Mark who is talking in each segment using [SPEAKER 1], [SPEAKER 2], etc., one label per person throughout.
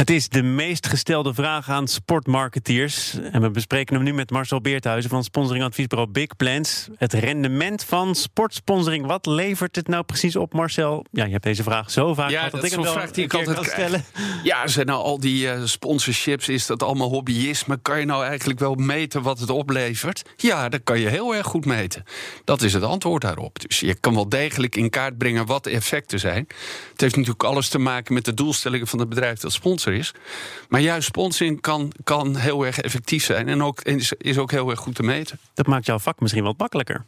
[SPEAKER 1] Het is de meest gestelde vraag aan sportmarketeers. En we bespreken hem nu met Marcel Beerthuizen van sponsoringadviesbureau Big Plans. Het rendement van sportsponsoring. Wat levert het nou precies op, Marcel? Ja, je hebt deze vraag zo vaak
[SPEAKER 2] Ja,
[SPEAKER 1] gehad
[SPEAKER 2] dat
[SPEAKER 1] ik hem wel
[SPEAKER 2] vraag die
[SPEAKER 1] een
[SPEAKER 2] ik altijd
[SPEAKER 1] kan stellen.
[SPEAKER 2] Ja, zijn nou al die eh, sponsorships, is dat allemaal hobbyisme? Kan je nou eigenlijk wel meten wat het oplevert? Ja, dat kan je heel erg goed meten. Dat is het antwoord daarop. Dus je kan wel degelijk in kaart brengen wat de effecten zijn. Het heeft natuurlijk alles te maken met de doelstellingen van het bedrijf dat sponsor is. Maar juist sponsoring kan, kan heel erg effectief zijn en ook, is, is ook heel erg goed te meten.
[SPEAKER 1] Dat maakt jouw vak misschien wat makkelijker.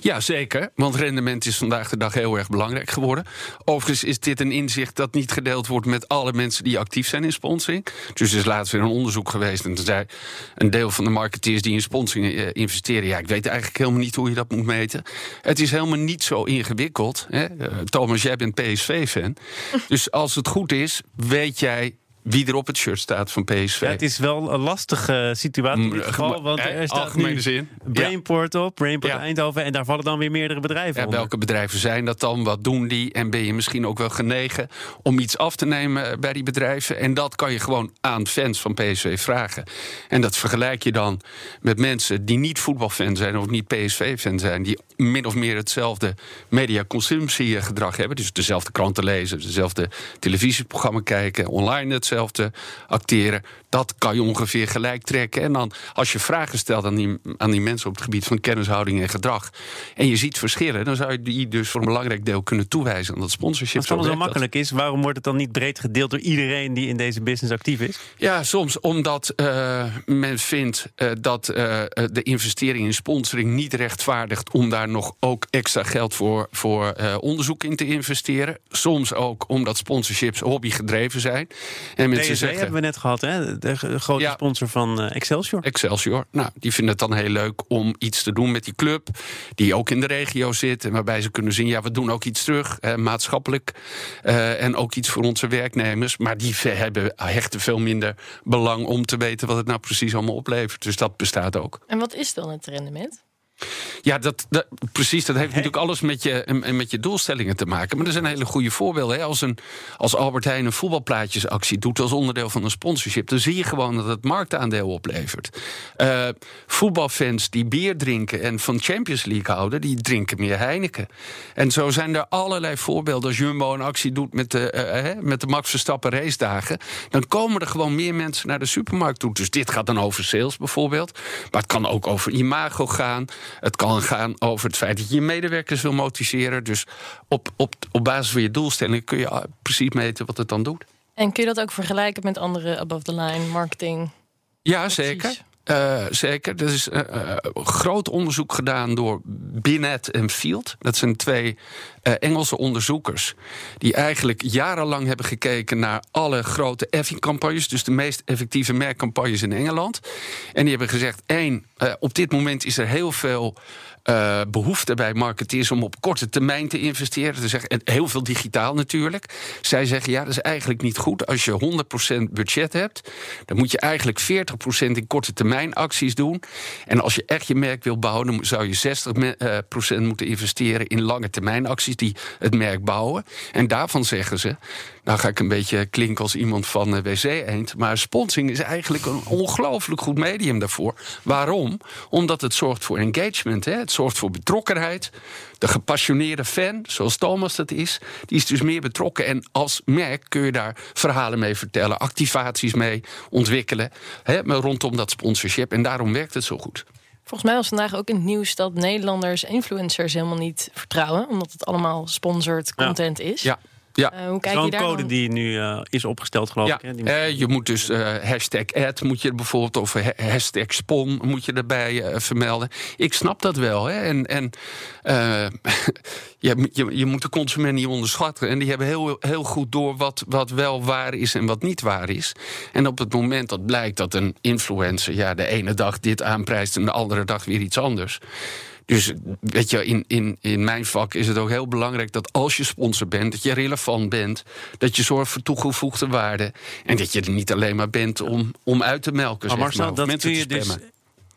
[SPEAKER 2] Ja, zeker. Want rendement is vandaag de dag heel erg belangrijk geworden. Overigens is dit een inzicht dat niet gedeeld wordt met alle mensen die actief zijn in sponsoring. Dus er is laatst weer een onderzoek geweest. En toen zei een deel van de marketeers die in sponsoring eh, investeren. Ja, ik weet eigenlijk helemaal niet hoe je dat moet meten. Het is helemaal niet zo ingewikkeld. Hè? Eh, Thomas, jij bent PSV-fan. dus als het goed is, weet jij wie er op het shirt staat van PSV.
[SPEAKER 1] Ja, het is wel een lastige situatie in dit
[SPEAKER 2] Mm,
[SPEAKER 1] geval. Want
[SPEAKER 2] eh,
[SPEAKER 1] er staat
[SPEAKER 2] algemene
[SPEAKER 1] nu
[SPEAKER 2] zin.
[SPEAKER 1] Brainport op, Brainport
[SPEAKER 2] Ja.
[SPEAKER 1] Eindhoven. En daar vallen dan weer meerdere bedrijven
[SPEAKER 2] Ja,
[SPEAKER 1] onder.
[SPEAKER 2] welke bedrijven zijn dat dan? Wat doen die? En ben je misschien ook wel genegen om iets af te nemen bij die bedrijven? En dat kan je gewoon aan fans van PSV vragen. En dat vergelijk je dan met mensen die niet voetbalfan zijn of niet PSV-fan zijn, die min of meer hetzelfde mediaconsumptiegedrag hebben. Dus dezelfde kranten lezen, dezelfde televisieprogramma kijken, online hetzelfde acteren. Dat kan je ongeveer gelijk trekken. En dan, als je vragen stelt aan die, aan die mensen op het gebied van kennishouding en gedrag. en je ziet verschillen, dan zou je die dus voor een belangrijk deel kunnen toewijzen aan dat sponsorship.
[SPEAKER 1] Als het allemaal zo makkelijk is, waarom wordt het dan niet breed gedeeld door iedereen die in deze business actief is?
[SPEAKER 2] Ja, soms omdat eh, men vindt eh, dat eh, de investering in sponsoring niet rechtvaardigt om daar nog ook extra geld voor, voor onderzoek in te investeren. Soms ook omdat sponsorships hobbygedreven zijn. En mensen
[SPEAKER 1] PSV
[SPEAKER 2] zeggen.
[SPEAKER 1] hebben we net gehad, hè? de grote
[SPEAKER 2] Ja.
[SPEAKER 1] sponsor van eh, Excelsior.
[SPEAKER 2] Excelsior. Nou, die vinden het dan heel leuk om iets te doen met die club. Die ook in de regio zit. En waarbij ze kunnen zien, ja, we doen ook iets terug. eh, maatschappelijk. eh, en ook iets voor onze werknemers. Maar die hebben, hechten veel minder belang om te weten wat het nou precies allemaal oplevert. Dus dat bestaat ook.
[SPEAKER 3] En wat is dan het rendement?
[SPEAKER 2] Ja, dat, dat, precies. Dat heeft natuurlijk alles met je, met je doelstellingen te maken. Maar er zijn hele goede voorbeelden. Hè. Als, een, als Albert Heijn een voetbalplaatjesactie doet als onderdeel van een sponsorship, dan zie je gewoon dat het marktaandeel oplevert. Eh, voetbalfans die bier drinken en van Champions League houden, die drinken meer Heineken. En zo zijn er allerlei voorbeelden. Als Jumbo een actie doet met de, eh, eh, met de Max Verstappen race dagen, dan komen er gewoon meer mensen naar de supermarkt toe. Dus dit gaat dan over sales bijvoorbeeld. Maar het kan ook over imago gaan. Het kan gaan over het feit dat je je medewerkers wil motiveren. Dus op, op, op basis van je doelstellingen kun je ah, precies meten wat het dan doet.
[SPEAKER 3] En kun je dat ook vergelijken met andere above-the-line marketing?
[SPEAKER 2] Ja, zeker. Eh, zeker. Er is eh, eh, groot onderzoek gedaan door Binet en Field. Dat zijn twee eh, Engelse onderzoekers. Die eigenlijk jarenlang hebben gekeken naar alle grote effing-campagnes. Dus de meest effectieve merkcampagnes in Engeland. En die hebben gezegd: één, eh, op dit moment is er heel veel. eh, behoefte bij marketeers om op korte termijn te investeren. Te zeggen, en heel veel digitaal natuurlijk. Zij zeggen, ja, dat is eigenlijk niet goed. Als je 100% budget hebt, dan moet je eigenlijk 40% in korte termijn acties doen. En als je echt je merk wil bouwen, dan zou je 60% moeten investeren in lange termijn acties die het merk bouwen. En daarvan zeggen ze, nou ga ik een beetje klinken als iemand van eh, WC Eend, maar sponsoring is eigenlijk een ongelooflijk goed medium daarvoor. Waarom? Omdat het zorgt voor engagement, hè? het zorgt voor betrokkenheid. De gepassioneerde fan, zoals Thomas dat is, die is dus meer betrokken. En als merk kun je daar verhalen mee vertellen, activaties mee ontwikkelen hè, maar rondom dat sponsorship. En daarom werkt het zo goed.
[SPEAKER 3] Volgens mij was vandaag ook in het nieuws dat Nederlanders influencers helemaal niet vertrouwen. Omdat het allemaal sponsored
[SPEAKER 1] Ja.
[SPEAKER 3] content is.
[SPEAKER 2] Ja, ja.
[SPEAKER 3] Eh, hoe kijk je
[SPEAKER 1] Zo'n
[SPEAKER 3] daar
[SPEAKER 1] code
[SPEAKER 3] dan?
[SPEAKER 1] die nu eh, is opgesteld, geloof
[SPEAKER 2] Ja,
[SPEAKER 1] ik. Hè? Die-
[SPEAKER 2] eh, je moet dus eh, hashtag ad moet je bijvoorbeeld of ha- hashtag spon moet je erbij eh, vermelden. Ik snap dat wel. Hè? En, en eh, je, je, je moet de consument niet onderschatten. En die hebben heel, heel goed door wat, wat wel waar is en wat niet waar is. En op het moment dat blijkt dat een influencer ja, de ene dag dit aanprijst en de andere dag weer iets anders. Dus weet je, in, in, in mijn vak is het ook heel belangrijk dat als je sponsor bent, dat je relevant bent, dat je zorgt voor toegevoegde waarde en dat je er niet alleen maar bent om, om uit te melken.
[SPEAKER 1] Maar Marcel,
[SPEAKER 2] maar,
[SPEAKER 1] dat kun je dus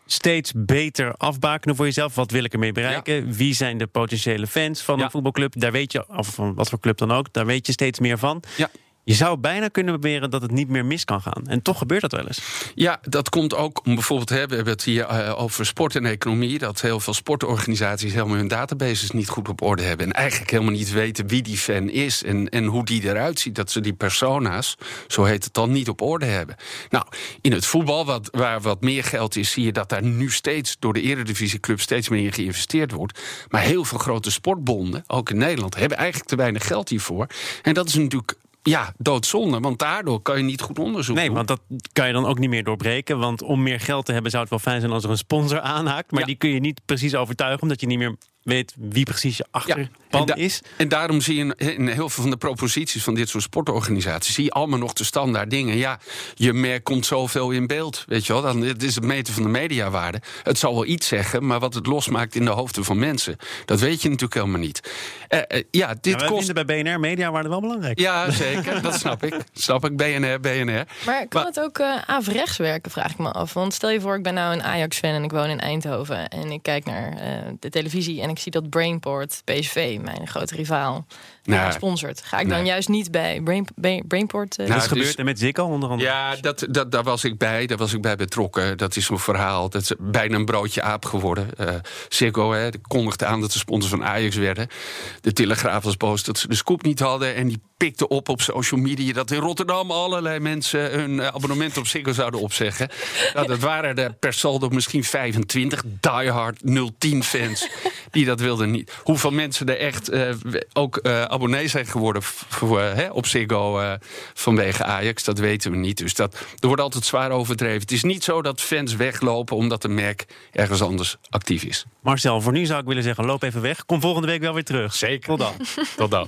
[SPEAKER 1] steeds beter afbakenen voor jezelf. Wat wil ik ermee bereiken? Wie zijn de potentiële fans van
[SPEAKER 2] Ja.
[SPEAKER 1] een voetbalclub? Daar weet je, of van wat voor club dan ook, daar weet je steeds meer van.
[SPEAKER 2] Ja.
[SPEAKER 1] Je zou bijna kunnen beweren dat het niet meer mis kan gaan. En toch gebeurt dat wel eens.
[SPEAKER 2] Ja, dat komt ook om bijvoorbeeld, hè, we hebben het hier eh, over sport en economie. Dat heel veel sportorganisaties helemaal hun databases niet goed op orde hebben. En eigenlijk helemaal niet weten wie die fan is en, en hoe die eruit ziet. Dat ze die persona's, zo heet het dan, niet op orde hebben. Nou, in het voetbal, wat, waar wat meer geld is, zie je dat daar nu steeds door de eredivisieclub steeds meer in geïnvesteerd wordt. Maar heel veel grote sportbonden, ook in Nederland, hebben eigenlijk te weinig geld hiervoor. En dat is natuurlijk. Ja, doodzonde, want daardoor kan je niet goed onderzoek
[SPEAKER 1] Nee,
[SPEAKER 2] doen.
[SPEAKER 1] want dat kan je dan ook niet meer doorbreken. Want om meer geld te hebben zou het wel fijn zijn als er een sponsor aanhaakt. Maar
[SPEAKER 2] Ja.
[SPEAKER 1] die kun je niet precies overtuigen, omdat je niet meer weet wie precies je achterban
[SPEAKER 2] en, da-
[SPEAKER 1] is.
[SPEAKER 2] en daarom zie je in, heel veel van de proposities van dit soort sportorganisaties... zie je allemaal nog de standaard dingen. Ja, je merk komt zoveel in beeld, weet je wel. Dan, het is het meten van de mediawaarde. Het zal wel iets zeggen, maar wat het losmaakt in de hoofden van mensen... dat weet je natuurlijk helemaal niet. Eh, eh, ja, dit
[SPEAKER 1] Ja, wij
[SPEAKER 2] kost...
[SPEAKER 1] vinden bij BNR mediawaarde wel belangrijk.
[SPEAKER 2] Ja, zeker, dat snap ik. Snap ik, BNR, BNR.
[SPEAKER 3] Maar kan
[SPEAKER 2] Maar-
[SPEAKER 3] het ook eh averechts werken, vraag ik me af. Want stel je voor, ik ben nou een Ajax-fan en ik woon in Eindhoven. En ik kijk naar eh, de televisie en ik zie dat Brainport, PSV, mijn grote rivaal,
[SPEAKER 2] Nou,
[SPEAKER 3] sponsort. Ga ik dan
[SPEAKER 2] nee.
[SPEAKER 3] juist niet bij Brain, Brain- Brainport? eh,
[SPEAKER 1] Dat is
[SPEAKER 2] is-
[SPEAKER 1] gebeurd met Ziggo onder andere.
[SPEAKER 2] Ja, dat, dat, daar was ik bij. Daar was ik bij betrokken. Dat is een verhaal. Dat is bijna een broodje aap geworden. Eh Ziggo hè, kondigde aan dat ze sponsor van Ajax werden. De Telegraaf was boos dat ze de scoop niet hadden. En die pikte op op social media... dat in Rotterdam allerlei mensen hun eh, abonnement op Ziggo zouden opzeggen. Nou, dat waren er per saldo misschien 25 diehard 010 fans... die dat wilden niet. Hoeveel mensen er echt eh, ook eh, abonnee zijn geworden... voor, eh, hè, op Ziggo eh, vanwege Ajax, dat weten we niet. Dus dat, er wordt altijd zwaar overdreven. Het is niet zo dat fans weglopen omdat een merk ergens anders actief is.
[SPEAKER 1] Marcel, voor nu zou ik willen zeggen, loop even weg. Kom volgende week wel weer terug.
[SPEAKER 2] Zeker.
[SPEAKER 1] Tot dan.
[SPEAKER 2] Tot dan.